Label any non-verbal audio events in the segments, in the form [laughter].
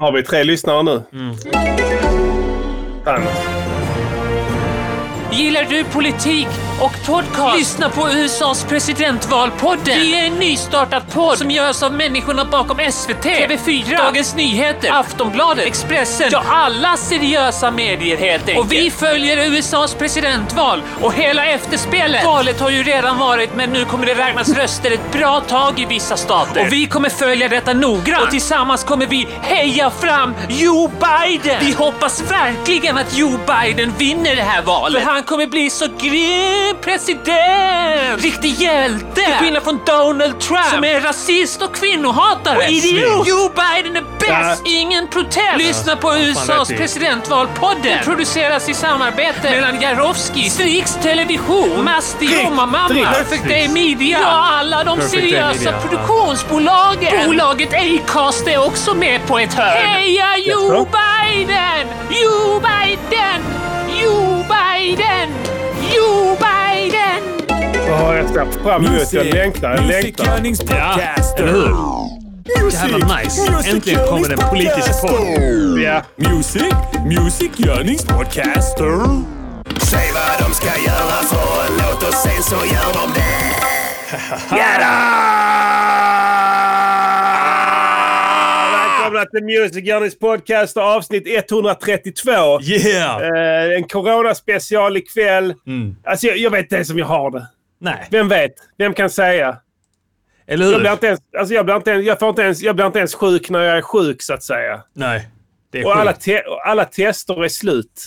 Har vi tre lyssnare nu? Mm. Gillar du politik och podcast? Lyssna på USAs presidentvalpodden. Det är en nystartad podd som görs av människorna bakom SVT, TV4, Dagens Nyheter, Aftonbladet, Expressen. Ja, alla seriösa medier helt enkelt. Och vi följer USAs presidentval och hela efterspelet. Valet har ju redan varit, men nu kommer det räknas röster ett bra tag i vissa stater. Och vi kommer följa detta noggrant. Och tillsammans kommer vi heja fram Joe Biden. Vi hoppas verkligen att Joe Biden vinner det här valet. Han kommer bli så grym president! Riktig hjälte! Till skillnad från Donald Trump som är rasist och kvinnohatare. Och idiot! Joe Biden är bäst! Ingen protest! Lyssna på USAs vet du. presidentvalpodden. Den produceras i samarbete mellan Jarowski, Strix Television, Masti Mamma, Strix. Perfect Day Media, ja alla de Perfect seriösa ja. produktionsbolagen. Bolaget Acast är också med på ett hörn. Heja Joe? Biden! Joe Biden! Biden! Joe Biden! Åh, jag ser fram emot Jag längtar. Jag längtar. Ja, eller hur? Jävla nice. Äntligen kommer en politisk podd. Ja. Music, music görningspodcaster. Säg vad de ska göra för en låt och sen så gör de det. Välkomna till Music Journeys podcast avsnitt 132. Yeah! Eh, en coronaspecial ikväll. Mm. Alltså, jag, jag vet inte ens om jag har det. Nej, Vem vet? Vem kan säga? eller Jag blir hur? inte ens, alltså jag blir inte ens, jag får inte ens, jag blir inte ens sjuk när jag är sjuk så att säga. Nej. Det är Och alla, te, alla tester är slut.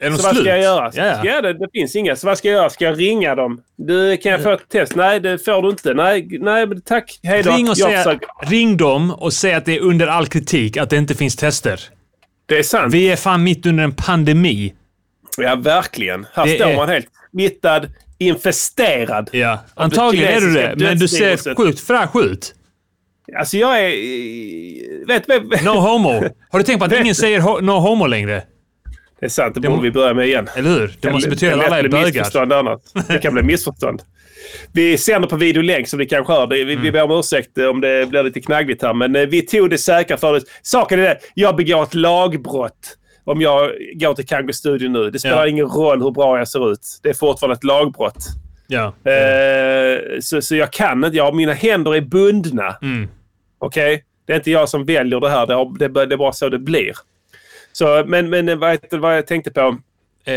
Är de Så vad slut? ska jag göra? Ja, ja. det, det finns inga. Så vad ska jag göra? Ska jag ringa dem? Du, kan jag få ett test? Nej, det får du inte. Nej, nej men tack. Hej då. Ring, och Jag säg, försöker- ring dem och säg att det är under all kritik att det inte finns tester. Det är sant. Vi är fan mitt under en pandemi. Ja, verkligen. Här Det står är- man helt smittad, infesterad. Ja, antagligen är du det, men du ser sjukt fräsch ut. Alltså jag är... Vet, vet, No homo. [laughs] Har du tänkt på att ingen säger no homo längre? Det är sant, det Det borde vi börja med igen. Eller hur? Det måste betyda att alla är bögar. Det kan bli missförstånd. Vi sänder på videolänk som ni kanske hör. Vi, Mm. vi ber om ursäkt om det blir lite knaggligt här. Men eh, vi tog det säkra för det. Saken är det, jag begår ett lagbrott om jag går till Kango Studio nu. Det spelar Ja. ingen roll hur bra jag ser ut. Det är fortfarande ett lagbrott. Ja. Eh, så, så jag kan inte. Jag, mina händer är bundna. Mm. Okej? Det är inte jag som väljer det här. Det, det, det är bara så det blir. Så, men, men vad, heter- vad jag tänkte på. Eh,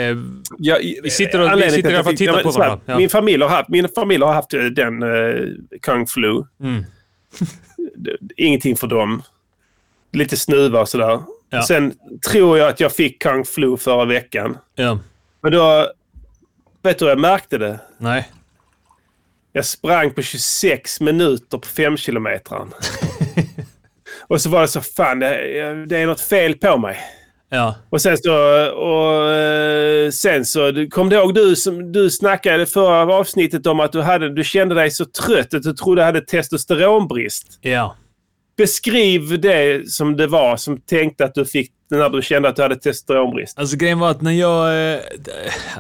Jag, Vi sitter och- vi sitter i alla fall och tittar på varandra. Ja. Min familj har haft, min familj har haft eh, den uh, Kung Flu. Mm. [laughs] Ingenting för dem. Lite snuva och sådär. Ja. Sen tror jag att jag fick Kung Flu förra veckan. ja. Men då... Vet du hur jag märkte det? Nej. Jag sprang på 26 minuter på 5 kilometern. [laughs] och så var det så fan, det, det är något fel på mig. Ja. Och sen så, och, eh, sen så kom du ihåg du som du snackade förra avsnittet om att du, hade, du kände dig så trött att du trodde du hade testosteronbrist. Ja. Beskriv det som det var som tänkte att du fick när du kände att du hade testosteronbrist. Alltså grejen var att när jag... eh,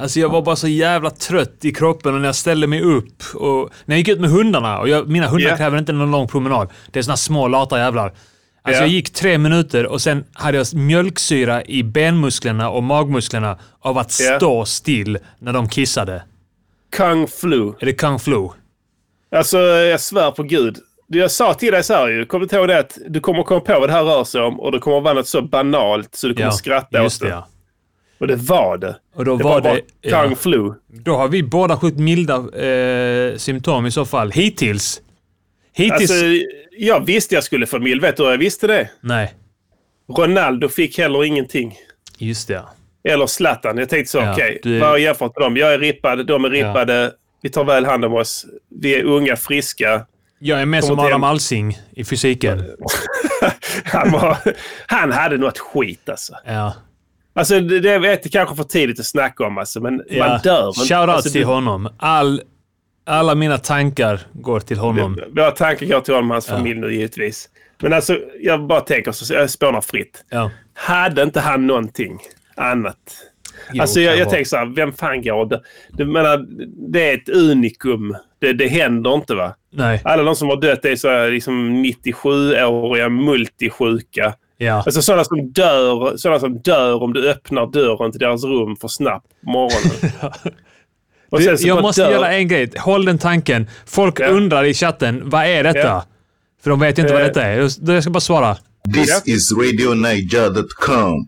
Alltså jag var bara så jävla trött i kroppen och när jag ställde mig upp och... När jag gick ut med hundarna, och jag, mina hundar Ja. kräver inte någon lång promenad. Det är såna små lata jävlar. Alltså Ja. jag gick tre minuter och sen hade jag mjölksyra i benmusklerna och magmusklerna av att Ja. stå still när de kissade. Kung flu. Är det kung flu? Alltså jag svär på gud. Jag sa till dig så här ju. Kommer du ihåg det att du kommer komma på vad det här rör sig om och det kommer vara något så banalt så du kommer skratta just åt det. Ja. Och det var det. Och då Det var var det... Ja. Kung flu. Då har vi båda sjukt milda eh, symptom i så fall. Hittills. Hittills... Alltså, jag visste jag skulle få mild. Vet du hur jag visste det? Nej. Ronaldo fick heller ingenting. Just det. Eller Zlatan. Jag tänkte så, Ja, okej. du- Vad har jag jämfört med dem? Jag är rippad, de är rippade. Vi tar väl hand om oss. Vi är unga, friska. Jag är med Kommer som Adam en- Alsing i fysiken. [laughs] Han, var, han hade något skit alltså. Ja. Alltså det, det är kanske för tidigt att snacka om alltså, men ja. man dör inte. Shoutout alltså, till du- honom. All, alla mina tankar går till honom. Våra tankar går till honom och hans familj nu givetvis. Men alltså, jag bara tänker så, jag spånar fritt. Ja. Hade inte han någonting annat? Jo, alltså jag, jag tänker så här, vem fan går det? Du menar, det är ett unikum. Det, det händer inte va? Nej. Alla de som har dött är så här, liksom 97-åriga multisjuka. Ja. Alltså sådana som dör, sådana som dör om du öppnar dörren till deras rum för snabbt på morgonen. [laughs] Och Du, sen så jag måste dör- göra en grej. Håll den tanken. Folk Ja. undrar i chatten, vad är detta? Ja. För de vet ju inte vad Eh. detta är. Jag ska bara svara. This is RadioNiger.com.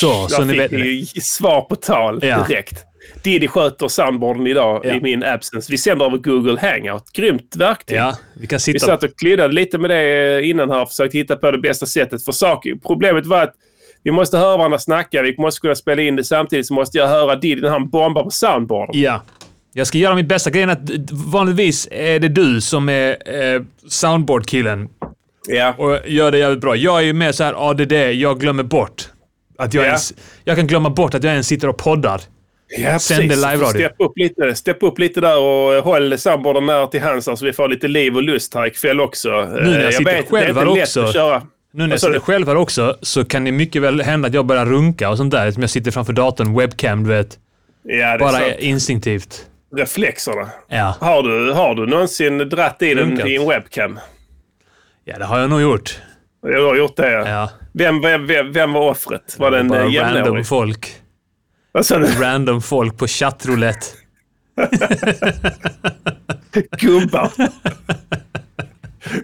Så, så ni fick vet. ni svar på tal Ja. direkt. Diddy sköter soundboarden idag Ja. i min absence. Vi sänder över Google Hangout. Grymt verktyg. Ja, vi kan Vi sitta... satt och kliddade lite med det innan här och försökte hitta på det bästa sättet. För sak, problemet var att vi måste höra varandra snacka. Vi måste kunna spela in det samtidigt så måste jag höra Diddy när han bombar på soundboarden. Ja. Jag ska göra mitt bästa. Grejen är att vanligtvis är det du som är eh, soundboard-killen Ja. och gör det jävligt bra. Jag är ju mer så här ADD, jag glömmer bort att jag Ja. ens... Jag kan glömma bort att jag ens sitter och poddar. Ja, Sänder live-radio. Step upp, lite, step upp lite där och håll soundboarden nära till hands så vi får lite liv och lust här ikväll också. Nu när jag sitter själv här också. Att köra. Nu när jag sitter själv här också så kan det mycket väl hända att jag börjar runka och sånt där. Som jag sitter framför datorn, webcam, du vet. Ja, Bara sant. instinktivt. Reflexerna. Ja. Har du, har du någonsin dratt i den i en webcam? ja, det har jag nog gjort. Jag har gjort det. Ja. Ja. Vem, vem, vem, vem var offret? Var det en Bara eh, random jämnårig? folk. Vad sa du? [laughs] Random folk på chattroulette. Gubbar. [laughs]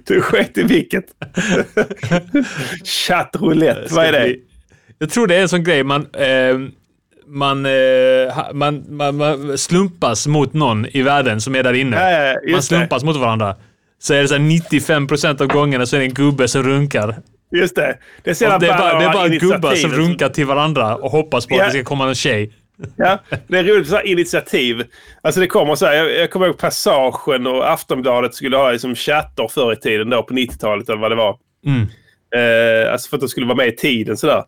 Du sket i vilket. Chattroulette, vad är det? Jag tror det är en sån grej man... Eh, man, eh, man, man, man slumpas mot någon i världen som är där inne. Ja, ja, man just det. slumpas mot varandra. Så är det så här 95% av gångerna så är det en gubbe som runkar. Just det. Det är, det är bara, det är bara gubbar som och så- runkar till varandra och hoppas på Ja. att det ska komma någon tjej. Ja, det är roligt så här initiativ. Alltså det kommer så här, jag, jag kommer ihåg Passagen och Aftonbladet skulle ha liksom chatter förr i tiden då på 90-talet eller vad det var. Mm. Eh, alltså för att de skulle vara med i tiden sådär.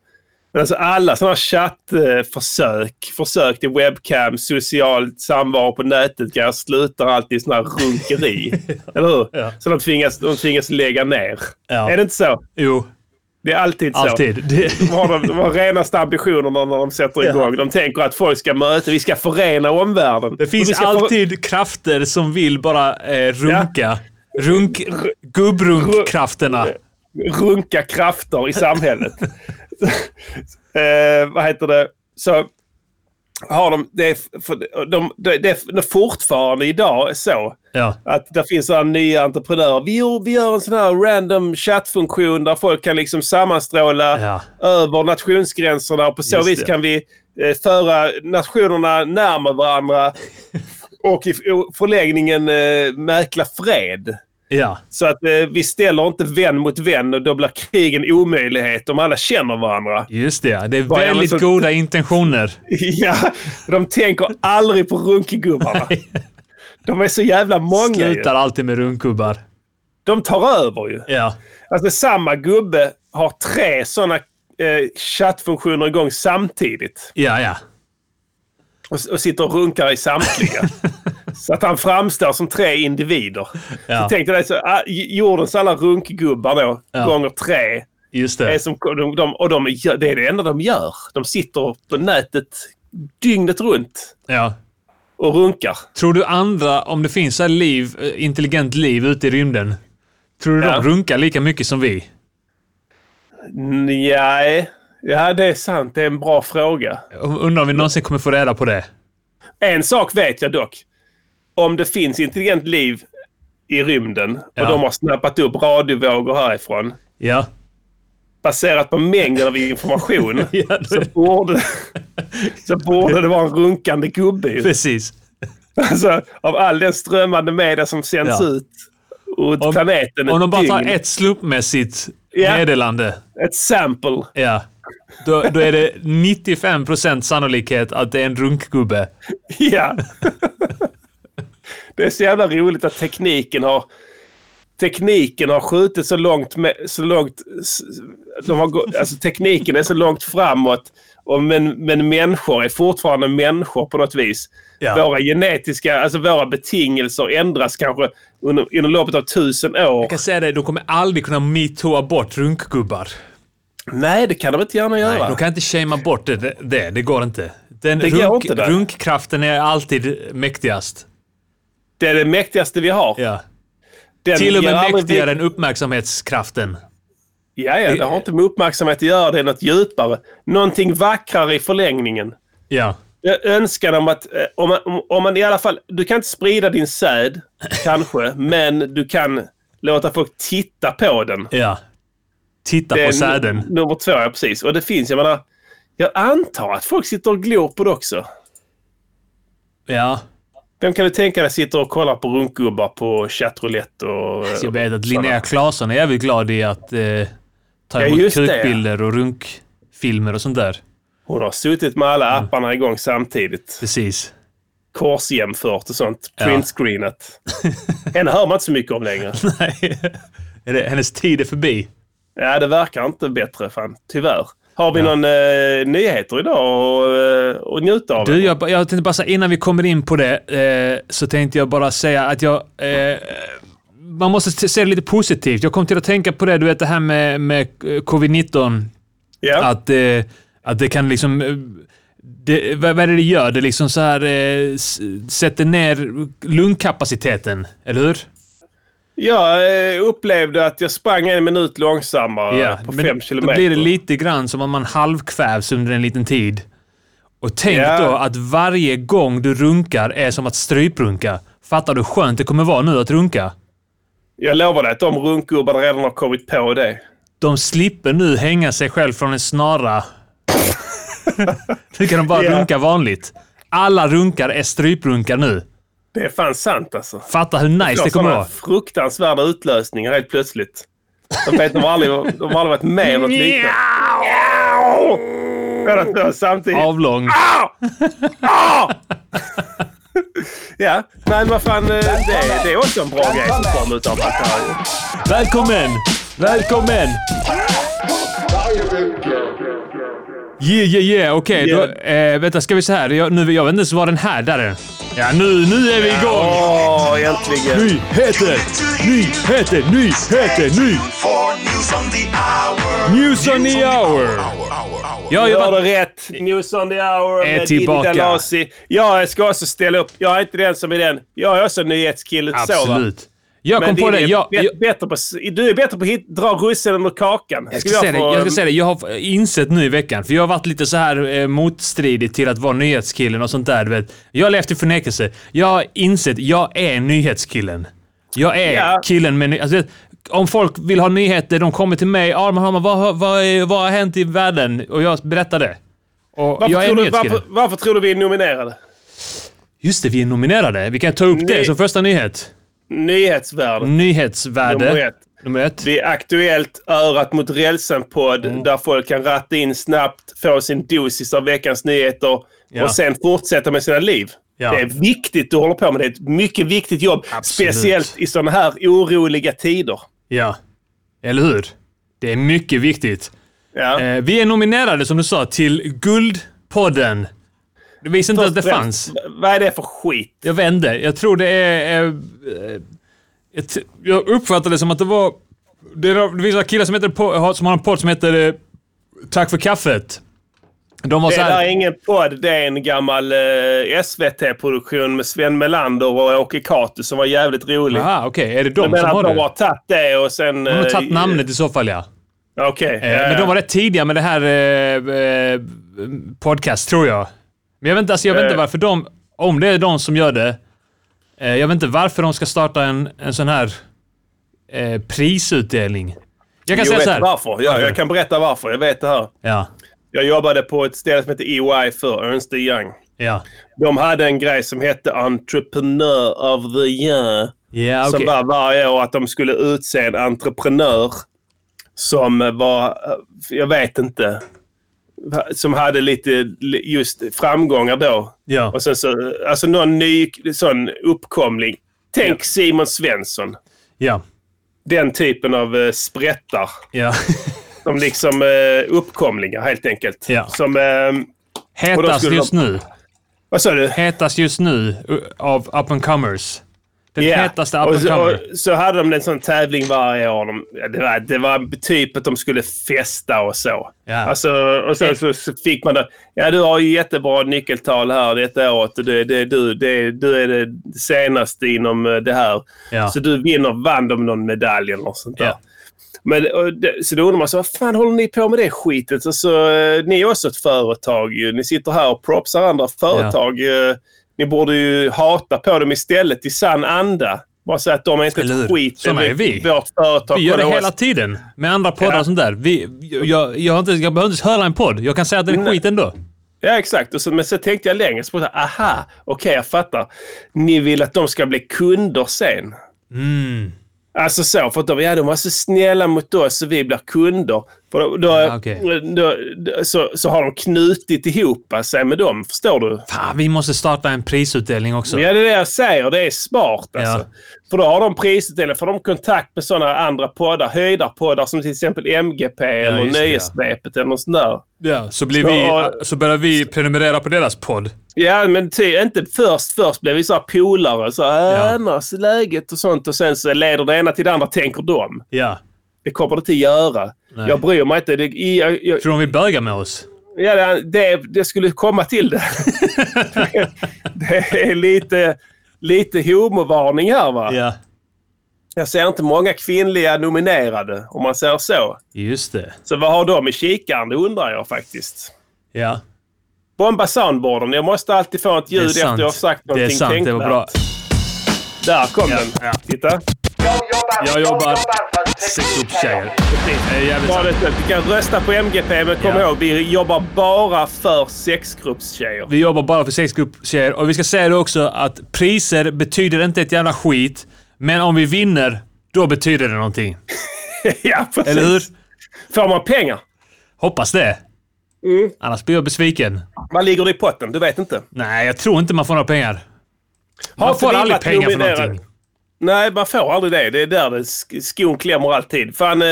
Men alltså alla sådana chattförsök, försök till webcam, socialt samvaro på nätet grejer slutar alltid i här runkeri. [laughs] Eller hur? Ja. Så de tvingas, de tvingas lägga ner. Ja. Är det inte så? Jo, Det är alltid så. alltid. [laughs] De har de, de har renaste ambitionerna när de sätter Ja. igång. De tänker att folk ska möta, vi ska förena omvärlden. det finns ska för- alltid krafter som vill bara eh, runka. Runk, gubbrunkkrafterna. runka krafter i samhället. [laughs] eh, vad heter det? Så har de, det, är, för, de, det, det är fortfarande idag så Ja. att det finns sådana nya entreprenörer. Vi gör, vi gör en sån här random chattfunktion där folk kan liksom sammanstråla Ja. över nationsgränserna och på så Just vis det. kan vi eh, föra nationerna närmare varandra [laughs] och i förlängningen eh, mäkla fred. Ja. Så att eh, vi ställer inte vän mot vän och då blir krigen omöjlighet om alla känner varandra. Just det. Det är Bara, väldigt så- goda intentioner. [laughs] ja, de tänker aldrig på runkegubbarna. [laughs] De är så jävla många ju. Slutar alltid med runkgubbar. De tar över ju. Ja. Alltså samma gubbe har tre sådana eh, chattfunktioner igång samtidigt. Ja, ja. Och, och sitter och runkar i samtliga. [laughs] så att han framstår som tre individer. Ja. Så tänk dig så, jordens alla runkgubbar då, Ja. gånger tre. Just Det är som, de, de, och de, det är det enda de gör. De sitter på nätet dygnet runt Ja. och runkar. Tror du andra, om det finns här liv, eh, intelligent liv ute i rymden, tror du Ja. de runkar lika mycket som vi? Nej, ja det är sant. Det är en bra fråga. Jag Undrar om vi någonsin kommer få reda på det. En sak vet jag dock. Om det finns intelligent liv i rymden och Ja. de har snappat upp radiovågor härifrån Ja. baserat på mängden av information [laughs] Ja, så, borde, så borde det vara en runkande gubbe. Precis. Alltså, av all den strömmande media som sänds Ja. ut åt Om- planeten Om de bara tar dygn. ett slumpmässigt Ja. meddelande, Ett sample. ja, då, då är det 95% sannolikhet att det är en runkgubbe. Ja. [laughs] det är så jävla roligt att tekniken har tekniken har skjutit så långt, med, så långt de har gått, alltså tekniken är så långt framåt och men, men människor är fortfarande människor på något vis. Ja. Våra genetiska, alltså våra betingelser ändras kanske under, inom loppet av tusen år. Jag kan säga det, de kommer aldrig kunna metooa bort runkgubbar. Nej, det kan de inte gärna göra. Nej, de kan inte shamea bort det, det, det, går inte. Den Det runk, inte det. runkkraften är alltid mäktigast. Det är det mäktigaste vi har. Ja. Den Till och med aldrig mäktigare än uppmärksamhetskraften. Ja, ja, det har inte med uppmärksamhet att göra. Det är något djupare. Någonting vackrare i förlängningen. Ja. Jag önskar om att eh, om man, om, man i alla fall... Du kan inte sprida din säd, kanske, [laughs] men du kan låta folk titta på den. Ja. Titta Det på säden. nu- Nummer två, ja precis. Och det finns, jag menar... Jag antar att folk sitter och glor på det också. Ja. Vem kan du tänka dig sitter och kollar på runkgubbar på chattroulette och... Så jag vet att? Linnea Claesson är jävligt glad i att eh, ta Ja, emot ja. kukbilder och runkfilmer och sånt där. Hon har suttit med alla Mm. apparna igång samtidigt. Precis. Korsjämfört och sånt. Ja. Printscreenat. [laughs] Henne hör man inte så mycket om längre. Nej. Hennes tid är förbi. Ja, det verkar inte bättre. Fan. Tyvärr. Har vi någon eh, nyheter idag att eh, att njuta av? Du, jag, jag tänkte bara säga, innan vi kommer in på det, eh, så tänkte jag bara säga att jag... Eh, man måste se det lite positivt. Jag kom till att tänka på det, du vet det här med, med eh, covid-19. ja. Att, eh, att det kan liksom... eh, Det, vad, är det det gör? Det liksom så här sätter ner lungkapaciteten, eller hur? Jag eh, upplevde att jag sprang en minut långsammare på men fem Då kilometer. blir det lite grann som om man halvkvävs under en liten tid. Och tänk Ja. då att varje gång du runkar är som att stryprunka. Fattar du hur skönt det kommer vara nu att runka? Jag lovar dig att de runkgubbarna redan har kommit på det. De slipper nu hänga sig själv från en snara. [laughs] nu kan de bara Ja. runka vanligt. Alla runkar är stryprunkar nu. Det är fan sant alltså. Fatta hur nice det kommer vara. fruktansvärda utlösningar helt plötsligt. De vet, de har aldrig, de har aldrig varit med om något liknande. Båda samtidigt. Avlång. Ja, men vad fan, eh, det, det är också en bra grej som kommer utav allt det här. ju. Välkommen! Välkommen! Yeah, yeah, yeah. Okej, Yeah. då... Eh, vänta, ska vi se här. Jag, nu, jag vet inte ens var den här. Där är den. Ja, nu, nu är vi igång! Åh, äntligen. Nyheter! Nyheter! Nyheter! Ny! News on the hour! Jag hörde var... rätt. News on the hour Är tillbaka. Jag ska också ställa upp. Jag är inte den som är den. Jag är också nyhetskille. Så? Absolut. Jag kom Men på det. Är Jag, jag, bättre på, du är bättre på att dra russinen ur kakan. jag, ska säga det, jag ska säga det. Jag har insett nu i veckan, för jag har varit lite så här eh, motstridig till att vara nyhetskillen och sånt där. Du vet. Jag har levt i förnekelse. Jag har insett, jag är nyhetskillen. Jag är Ja. killen med... Alltså, om folk vill ha nyheter, de kommer till mig. Arman, Arman, vad, vad, är- vad har hänt i världen? Och jag berättar det. Och varför, jag är tror du, varför, varför tror du vi är nominerade? Just det, vi är nominerade. Vi kan ta upp det Nej. som första nyhet. Nyhetsvärdet. Nyhetsvärde. Nummer ett. Nummer ett. Det är Aktuellt Örat mot rälsen-podd Mm. där folk kan ratta in snabbt, få sin dosis av veckans nyheter Ja. och sen fortsätta med sina liv. Ja. Det är viktigt du håller på med. Det är ett mycket viktigt jobb. Absolut. Speciellt i sådana här oroliga tider. Ja. Eller hur? Det är mycket viktigt. Ja. Eh, vi är nominerade, som du sa, till Guldpodden. Du visste inte att det fanns. Vad är det för skit? Jag inte. Jag tror det är... Eh, eh, ett, jag uppfattade det som att det var... Det är vissa killar som, heter, som har en podd som heter eh, Tack för kaffet. De var Det där är ingen podd. Det är en gammal eh, SVT-produktion med Sven Melander och Åke Cato som var jävligt rolig. Aha, okej. Är det Jag de som menar har att de det? har tagit det och sen... De har eh, tagit namnet i så fall, ja. Okej. Eh, ja, Men de var rätt tidiga med det här eh, eh, podcast, tror jag. Men jag vet inte, alltså, jag vet inte Eh. varför de... Om det är de som gör det. Eh, jag vet inte varför de ska starta en, en sån här eh, prisutdelning. Jag kan Jo, säga så här. varför? Ja, jag kan berätta varför. Jag vet det här. Ja, Jag jobbade på ett ställe som heter EY för Ernst Young. ja. De hade en grej som hette Entrepreneur of the Year. Ja, Som okej. var varje år att de skulle utse en entreprenör som var, jag vet inte, som hade lite just framgångar då. Ja, Och sen så, alltså någon ny sån uppkomling. Tänk Simon Svensson. ja, Den typen av uh, sprättar. ja. [laughs] Som liksom uh, uppkomlingar helt enkelt. Ja. Som, Hetast skulle just de- nu. vad sa du? Hetast just nu uh, av up and comers. Den Ja. hetaste up så, och så hade de en sån tävling varje år. De, ja, det, var, det var typ att de skulle festa och så. Ja. Alltså, och så, så, så fick man det. Ja, du har ju jättebra nyckeltal här detta året. Det, det, du, det, du är det senaste inom eh, det här. Ja. Så du vinner, vann de någon medalj eller något sånt där. Ja. Men, och det, så då undrar man så, vad fan håller ni på med det skitet? Alltså, eh, ni är också ett företag ju. Ni sitter här och propsar andra företag. Eh, Ni borde ju hata på dem istället i sann anda. Bara säga att de är inte ett skit. Som är vi. Vårt företag. Vi gör det hela tiden. Med andra poddar Ja. och sånt där. Vi, jag, jag, har inte, jag behöver inte höra en podd. Jag kan säga att den är Nej. skit ändå. Ja, exakt. Och så, men så tänkte jag längre. Så, bara, aha, okej, jag fattar. Ni vill att de ska bli kunder sen. Mm. Alltså så, för att de, ja, de var så snälla mot oss så vi blir kunder. För då, Ja, okej. då, så, så har de knutit ihop sig med dem, förstår du? Fan, vi måste starta en prisutdelning också. Ja, det är det jag säger. Det är smart alltså. Ja. För då har de prisutdelning, får de kontakt med sådana andra poddar, höjdarpoddar som till exempel MGP eller just det, ja. Nöjesvepet eller något sånt där. Ja, så, blir Så- vi, så börjar vi prenumerera på deras podd. Ja, men ty, inte först. Först blev vi så här polare. Så här, Ja. ja. annars läget och sånt. Och sen så leder det ena till det andra, tänker de. Ja. Det kommer det inte göra. Nej. Jag bryr mig inte. Det, jag, jag, Tror de vill böga med oss? ja, det, det, det skulle komma till det. [laughs] det är lite, lite homovarning här va? Ja. Jag ser inte många kvinnliga nominerade, om man säger så. Just det. Så vad har de i kikaren? Det undrar jag faktiskt. Ja. Bomba soundboarden. Jag måste alltid få ett Det ljud efter jag har sagt Det är någonting sant. Det var bra. Där kom Ja, den. ja. Titta. Jag jobbar sexgruppstjejer. Det Bara sant. det, du kan rösta på MGP, men kom Ja. ihåg, vi jobbar bara för sexgruppstjejer. Vi jobbar bara för sexgruppstjejer och vi ska säga det också att priser betyder inte ett jävla skit. Men om vi vinner, då betyder det någonting. [laughs] ja, precis. Eller hur? Får man pengar? Hoppas det. Mm. Annars blir jag besviken. Vad ligger det i potten? Du vet inte. Nej, jag tror inte man får några pengar. Man inte får aldrig pengar för någonting. Nej, man får aldrig det. Det är där det sk- skon klämmer alltid. Fan, eh,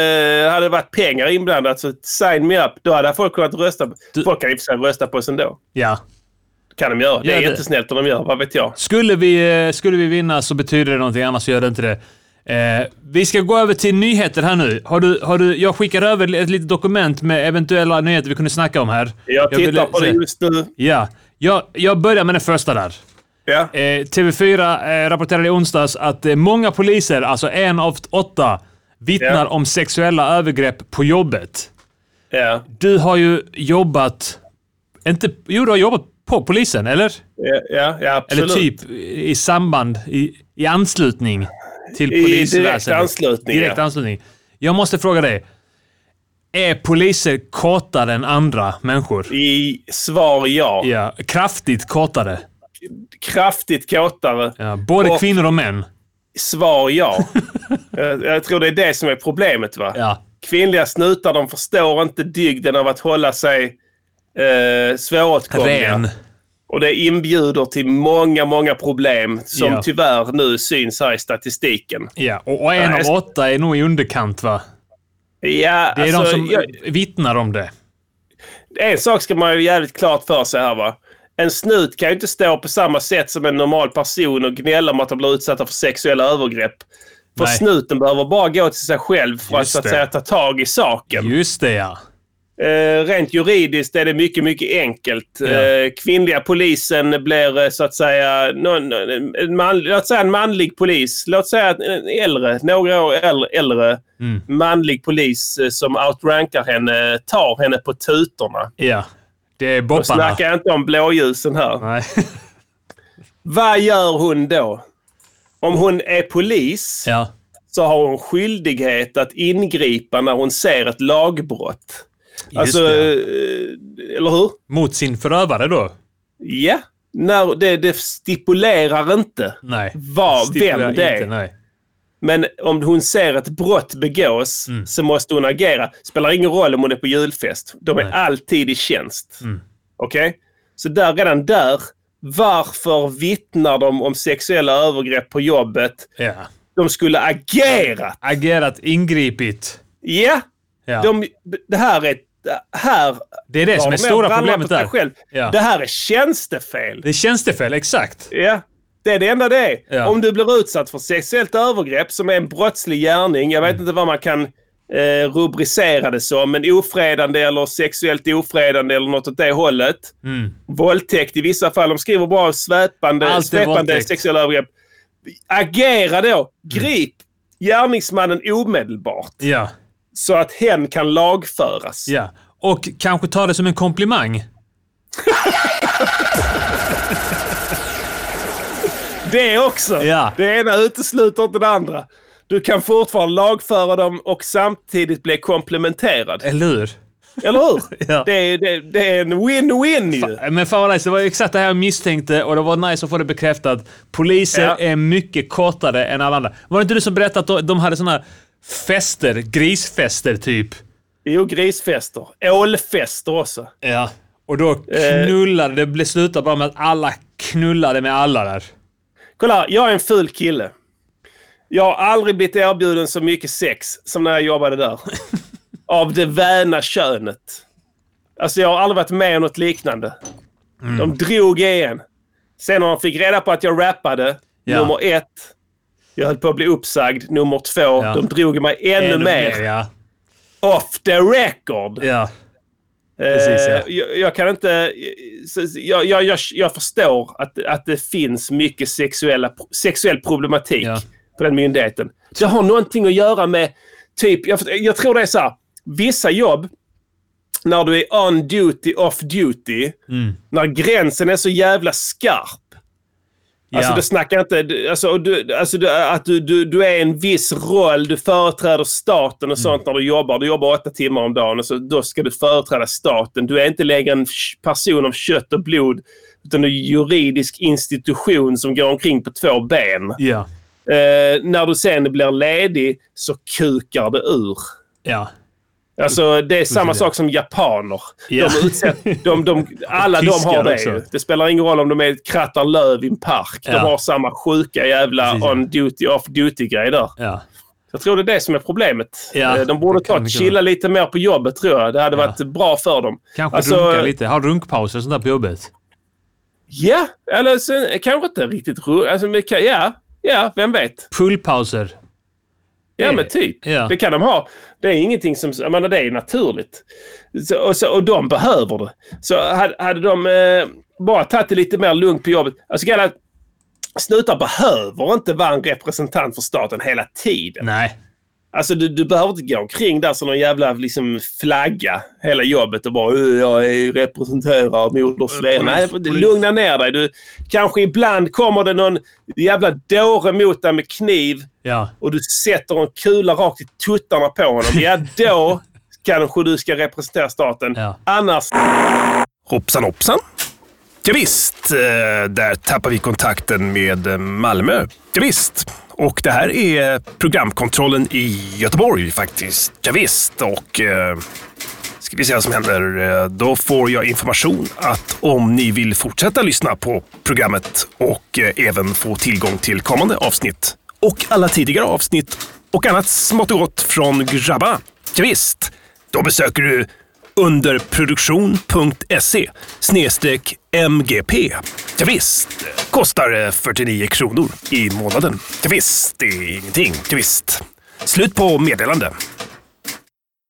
hade det varit pengar inblandat så sign me up. Då hade folk kunnat rösta. Du- Folk kan i och för sig rösta på oss ändå. Ja. kan de göra. Det är det. jättesnällt om de gör. Vad vet jag? Skulle vi, eh, skulle vi vinna så betyder det någonting, annars gör det inte det. Eh, vi ska gå över till nyheter här nu. Har du, har du, jag skickar över ett litet dokument med eventuella nyheter vi kunde snacka om här. Jag tittar ville på det just nu. Ja. Jag, jag börjar med den första där. Eh, TV4 eh, rapporterade i onsdags att eh, många poliser, alltså en av åtta, vittnar Ja. om sexuella övergrepp på jobbet. Ja. Du har ju jobbat... Inte, jo, du har jobbat på polisen, eller? Ja, ja, ja Eller absolut. typ i samband, i, i anslutning till I polisväsendet. direkt anslutning, Direkt anslutning. Jag måste fråga dig. Är poliser kåtare än andra människor? I svar ja. Ja, kraftigt kåtare. Kraftigt kåtare. Ja, både Och- kvinnor och män. Svar ja. jag, [laughs] jag tror det är det som är problemet va? Ja. Kvinnliga snutar de förstår inte dygden av att hålla sig eh, svåråtkomliga. Ren. Och det inbjuder till många, många problem som Ja. tyvärr nu syns här i statistiken. Ja, och, och en av åtta är nog i underkant va? Ja, Det är alltså, de som jag, vittnar om det. en sak ska man ju jävligt klart för sig här va. En snut kan ju inte stå på samma sätt som en normal person och gnälla om att de blir utsatta för sexuella övergrepp. För Nej. snuten behöver bara gå till sig själv för att, så att säga ta tag i saken. Just det ja. Eh, rent juridiskt är det mycket, mycket enkelt. Ja. Eh, kvinnliga polisen blir eh, så att säga, någon, en man, låt säga en manlig polis. Låt säga en äldre, några år äldre, äldre Mm. manlig polis eh, som outrankar henne, tar henne på tutorna. Ja. Det är Då bopparna. snackar jag inte om blåljusen här. Nej. [laughs] Vad gör hon då? Om hon är polis ja. så har hon skyldighet att ingripa när hon ser ett lagbrott. Just Alltså, det. eh, eller hur? Mot sin förövare då? Ja. När det, det stipulerar inte Nej. vad, Stipulerar vem det är. inte, nej. Men om hon ser ett brott begås Mm. så måste hon agera. Spelar ingen roll om hon är på julfest. De är Nej. alltid i tjänst. Mm. Okej? Så där, redan där. Varför vittnar de om sexuella övergrepp på jobbet? Ja. De skulle agera. Agerat, ingripit. Ja. Ja. De, det här är... Här det är det som är stora problemet där. Själv. Ja. Det här är tjänstefel. Det är tjänstefel, exakt. Ja, det är det enda det är. Ja. Om du blir utsatt för sexuellt övergrepp som är en brottslig gärning. Jag vet Mm. inte vad man kan eh, rubricera det som. Men ofredande eller sexuellt ofredande eller något åt det hållet. Mm. Våldtäkt i vissa fall. De skriver bara sväpande, svepande sexuella övergrepp. Agera då! Grip gärningsmannen omedelbart. Ja. så att hen kan lagföras. Ja. Och kanske ta det som en komplimang. [laughs] Det också. Ja. Det ena utesluter inte det andra. Du kan fortfarande lagföra dem och samtidigt bli komplementerad. Eller hur? Eller hur? [laughs] Ja. det, är, det, det är en win-win ju. Men fan vad nice. Det var exakt det här jag misstänkte och det var nice att få det bekräftat. Poliser Ja. är mycket kortare än alla andra. Var det inte du som berättade att de- de hade såna fester, grisfester typ? Jo, grisfester. Ålfester också. Ja. Och då knullade, det blev slutade bara med att alla knullade med alla där. Kolla här, jag är en ful kille. Jag har aldrig blivit erbjuden så mycket sex som när jag jobbade där. [laughs] Av det väna könet. Alltså jag har aldrig varit med om något liknande. Mm. De drog igen. Sen när de fick reda på att jag rappade, Ja. nummer ett. Jag höll på att bli uppsagd, nummer två. Ja. De drog mig ännu, mer. Ja. Off the record. ja. Precis, ja. Eh, jag, jag kan inte... Jag, jag, jag, jag förstår att, att det finns mycket sexuella, sexuell problematik Ja. på den myndigheten. Det har någonting att göra med typ... Jag, jag tror det är så här. Vissa jobb, när du är on duty, off duty, Mm. när gränsen är så jävla skarp. Alltså Ja. det snackar inte... du- Alltså, du, alltså du, att du, du, du är en viss roll, du företräder staten och sånt när du jobbar. Du jobbar åtta timmar om dagen och så, då ska du företräda staten. Du är inte längre en person av kött och blod. Utan du en juridisk institution som går omkring på två ben. Ja. Eh, när du sen blir ledig så kukar det ur. Ja. Alltså det är samma sak som japaner. Ja. De utsätt, de, de, [laughs] alla de har det också. Det spelar ingen roll om de är krattar löv i en park. De Ja. har samma sjuka jävla Precis, ja. on duty, off duty grej där. Ja. Jag tror det är det som är problemet. Ja, Eh, de borde ta och chilla lite mer på jobbet tror jag. Det hade varit bra för dem. Kanske Alltså, runka lite. Ha runkpauser och sånt där på jobbet. Ja, eller så, kanske inte riktigt ru- alltså, Ja, ja, vem vet. Pullpauser. Ja, men typ. ja. Det kan de ha. Det är ingenting som... Jag menar, det är naturligt. Så, och, så, och de behöver det. Så hade, hade de eh, bara tagit det lite mer lugnt på jobbet. Alltså, gärna, snutar behöver inte vara en representant för staten hela tiden. Nej. Alltså, du, du behöver inte gå omkring där som någon jävla liksom, flagga hela jobbet och bara "Øh, jag är representerar Moder. Nej, lugna ner dig. Du, kanske ibland kommer det någon jävla dåre mot dig med kniv Ja. och du sätter en kula rakt i tuttarna på honom, ja då kanske du ska representera staten. Ja. Annars... Hoppsan hoppsan. Ja, visst, eh, där tappar vi kontakten med eh, Malmö. Ja, visst. Och det här är programkontrollen i Göteborg faktiskt. Ja, visst. och eh, ska vi se vad som händer. Eh, då får jag information att om ni vill fortsätta lyssna på programmet och eh, även få tillgång till kommande avsnitt och alla tidigare avsnitt och annat smått och gott från grabbarna. Ja, visst. då besöker du underproduktion.se snedstreck MGP. Ja, visst, kostar eh, 49 kronor i månaden. Ja, visst, det är ingenting. Ja, visst. Slut på meddelande.